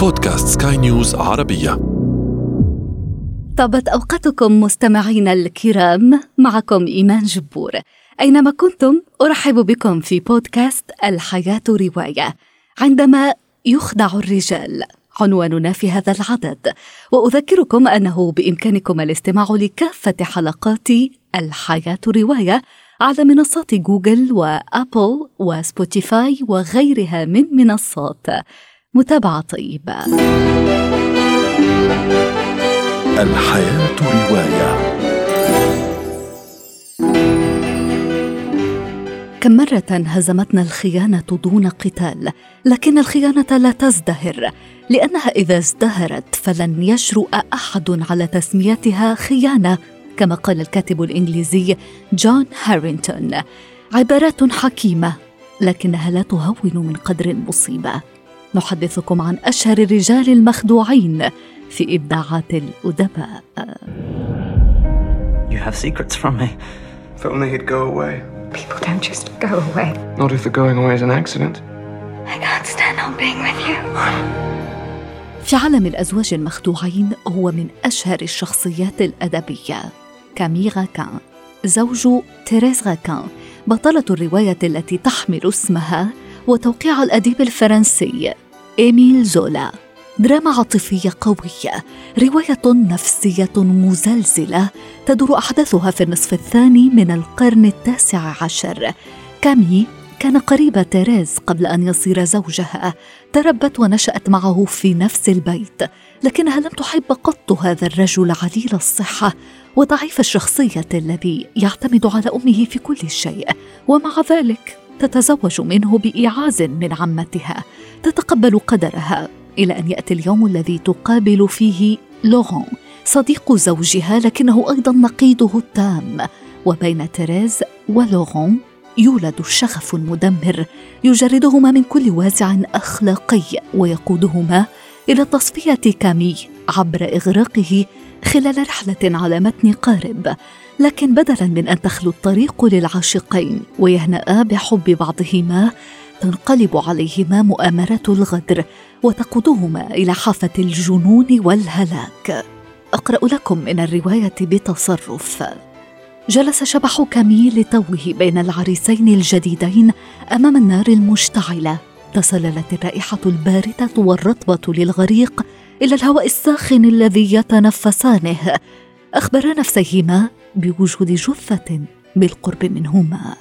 بودكاست سكاي نيوز عربية. طابت أوقاتكم مستمعينا الكرام معكم إيمان جبور. أينما كنتم أرحب بكم في بودكاست الحياة رواية. عندما يخدع الرجال عنواننا في هذا العدد. وأذكركم أنه بإمكانكم الاستماع لكافة حلقات الحياة رواية على منصات جوجل وأبل وسبوتيفاي وغيرها من منصات. متابعة طيبة الحياة رواية كم مرة هزمتنا الخيانة دون قتال، لكن الخيانة لا تزدهر، لأنها إذا ازدهرت فلن يجرؤ أحد على تسميتها خيانة، كما قال الكاتب الإنجليزي جون هارينتون. عبارات حكيمة، لكنها لا تهون من قدر المصيبة. نحدثكم عن أشهر الرجال المخدوعين في إبداعات الأدباء. You have secrets from me. If only he'd go away. People don't just go away. Not if the going away is an accident. I can't stand on being with you. في عالم الأزواج المخدوعين هو من أشهر الشخصيات الأدبية كامي غاكان زوج تيريز راكان بطلة الرواية التي تحمل اسمها وتوقيع الأديب الفرنسي إيميل زولا. دراما عاطفية قوية رواية نفسية مزلزلة تدور أحداثها في النصف الثاني من القرن التاسع عشر. كامي كان قريب تيريز قبل أن يصير زوجها. تربت ونشأت معه في نفس البيت لكنها لم تحب قط هذا الرجل عليل الصحة. وضعيف الشخصية الذي يعتمد على أمه في كل شيء ومع ذلك تتزوج منه بإيعاز من عمتها تتقبل قدرها إلى أن يأتي اليوم الذي تقابل فيه لورون صديق زوجها لكنه أيضا نقيضه التام وبين تيريز ولورون يولد شغف مدمر يجردهما من كل وازع أخلاقي ويقودهما إلى تصفية كامي عبر إغراقه خلال رحلة على متن قارب لكن بدلا من أن تخلو الطريق للعاشقين ويهنأ بحب بعضهما تنقلب عليهما مؤامرة الغدر وتقودهما إلى حافة الجنون والهلاك. أقرأ لكم من الرواية بتصرف. جلس شبح كامي لتوه بين العريسين الجديدين أمام النار المشتعلة تسللت الرائحة الباردة والرطبة للغريق إلى الهواء الساخن الذي يتنفسانه. اخبرا نفسيهما بوجود جثة بالقرب منهما.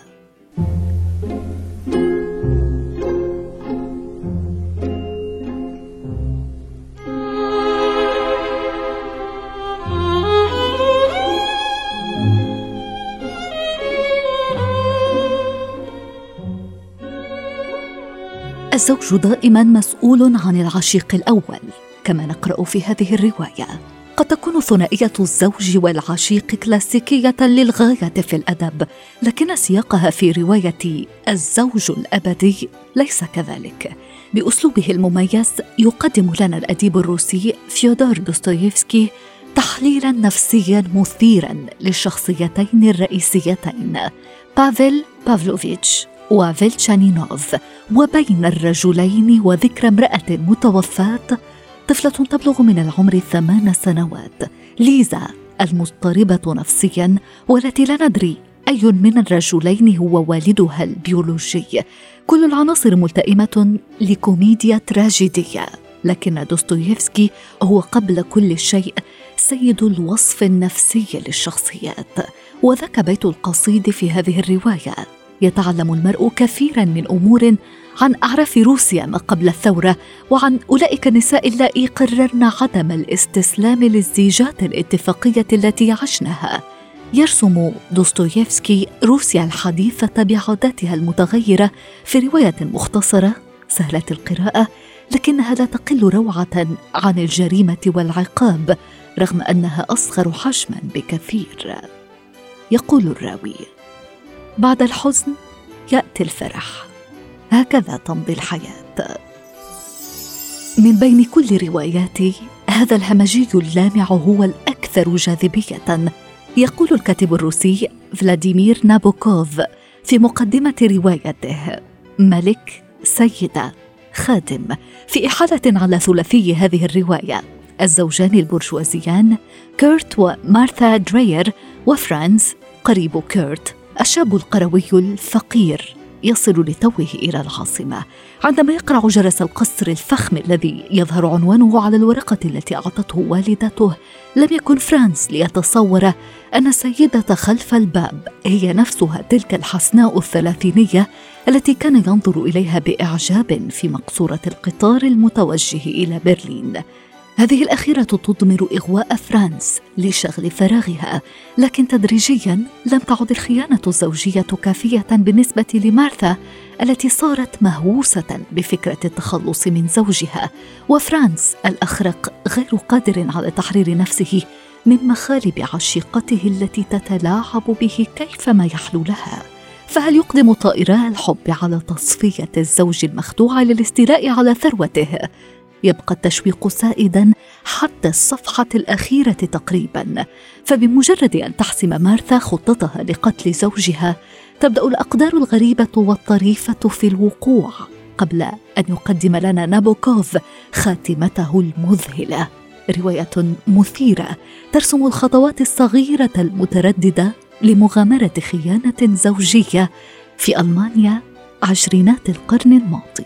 الزوج دائما مسؤول عن العشيق الأول. كما نقرأ في هذه الرواية. قد تكون ثنائية الزوج والعشيق كلاسيكية للغاية في الأدب لكن سياقها في رواية الزوج الأبدي ليس كذلك. بأسلوبه المميز يقدم لنا الأديب الروسي فيودور دوستويفسكي تحليلا نفسيا مثيرا للشخصيتين الرئيسيتين بافيل بافلوفيتش وفيلتشانينوف وبين الرجلين وذكرى امرأة متوفاة طفلة تبلغ من العمر ثمان سنوات. ليزا المضطربة نفسيا والتي لا ندري أي من الرجلين هو والدها البيولوجي. كل العناصر ملتئمة لكوميديا تراجيدية. لكن دوستويفسكي هو قبل كل شيء سيد الوصف النفسي للشخصيات. وذاك بيت القصيد في هذه الرواية. يتعلم المرء كثيرا من أمور عن أعراف روسيا ما قبل الثورة وعن أولئك النساء اللائي قررن عدم الاستسلام للزيجات الاتفاقية التي عشناها. يرسم دوستويفسكي روسيا الحديثة بعاداتها المتغيرة في رواية مختصرة سهلة القراءة لكنها لا تقل روعة عن الجريمة والعقاب رغم أنها أصغر حجما بكثير. يقول الراوي بعد الحزن يأتي الفرح. هكذا تمضي الحياة. من بين كل رواياتي هذا الهمجي اللامع هو الأكثر جاذبية. يقول الكاتب الروسي فلاديمير نابوكوف في مقدمة روايته ملك سيده خادم. في إحالة على ثلاثي هذه الرواية الزوجان البرجوازيان كيرت ومارثا درير وفرانز قريب كيرت. الشاب القروي الفقير يصل لتوه إلى العاصمة. عندما يقرع جرس القصر الفخم الذي يظهر عنوانه على الورقة التي أعطته والدته لم يكن فرانز ليتصور أن السيده خلف الباب هي نفسها تلك الحسناء الثلاثينية التي كان ينظر إليها بإعجاب في مقصورة القطار المتوجه إلى برلين. هذه الأخيرة تضمر إغواء فرانس لشغل فراغها لكن تدريجيا لم تعد الخيانة الزوجية كافية بالنسبة لمارثا التي صارت مهووسة بفكرة التخلص من زوجها وفرانس الأخرق غير قادر على تحرير نفسه من مخالب عشيقته التي تتلاعب به كيفما يحلو لها. فهل يقدم طائرا الحب على تصفية الزوج المخدوع للاستيلاء على ثروته؟ يبقى التشويق سائدا حتى الصفحة الأخيرة تقريبا. فبمجرد أن تحسم مارثا خطتها لقتل زوجها تبدأ الأقدار الغريبة والطريفة في الوقوع قبل أن يقدم لنا نابوكوف خاتمته المذهلة. رواية مثيرة ترسم الخطوات الصغيرة المترددة لمغامرة خيانة زوجية في ألمانيا عشرينات القرن الماضي.